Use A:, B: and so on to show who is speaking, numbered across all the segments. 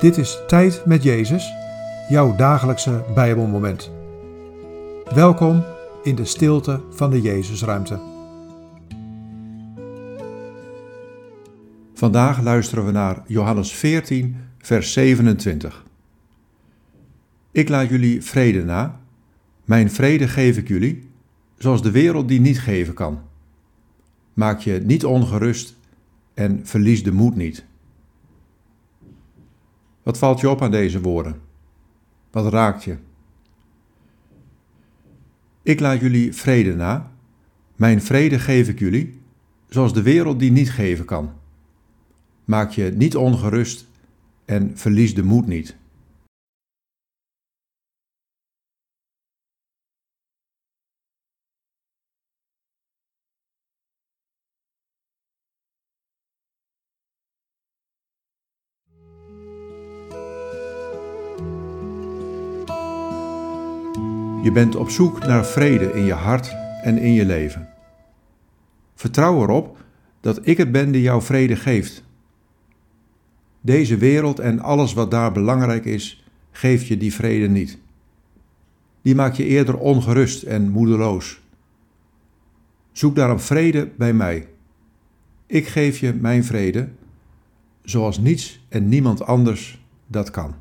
A: Dit is Tijd met Jezus, jouw dagelijkse Bijbelmoment. Welkom in de stilte van de Jezusruimte. Vandaag luisteren we naar Johannes 14, vers 27. Ik laat jullie vrede na, mijn vrede geef ik jullie, zoals de wereld die niet geven kan. Maak je niet ongerust en verlies de moed niet. Wat valt je op aan deze woorden? Wat raakt je? Ik laat jullie vrede na. Mijn vrede geef ik jullie, zoals de wereld die niet geven kan. Maak je niet ongerust en verlies de moed niet. Je bent op zoek naar vrede in je hart en in je leven. Vertrouw erop dat ik het ben die jou vrede geeft. Deze wereld en alles wat daar belangrijk is, geeft je die vrede niet. Die maakt je eerder ongerust en moedeloos. Zoek daarom vrede bij mij. Ik geef je mijn vrede, zoals niets en niemand anders dat kan.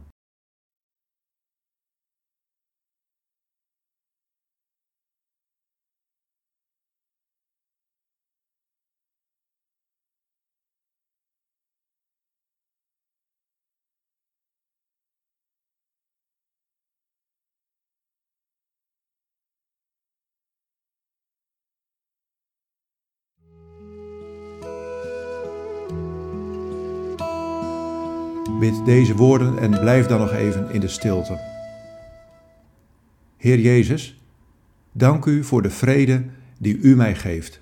A: Bid deze woorden en blijf dan nog even in de stilte. Heer Jezus, dank u voor de vrede die u mij geeft.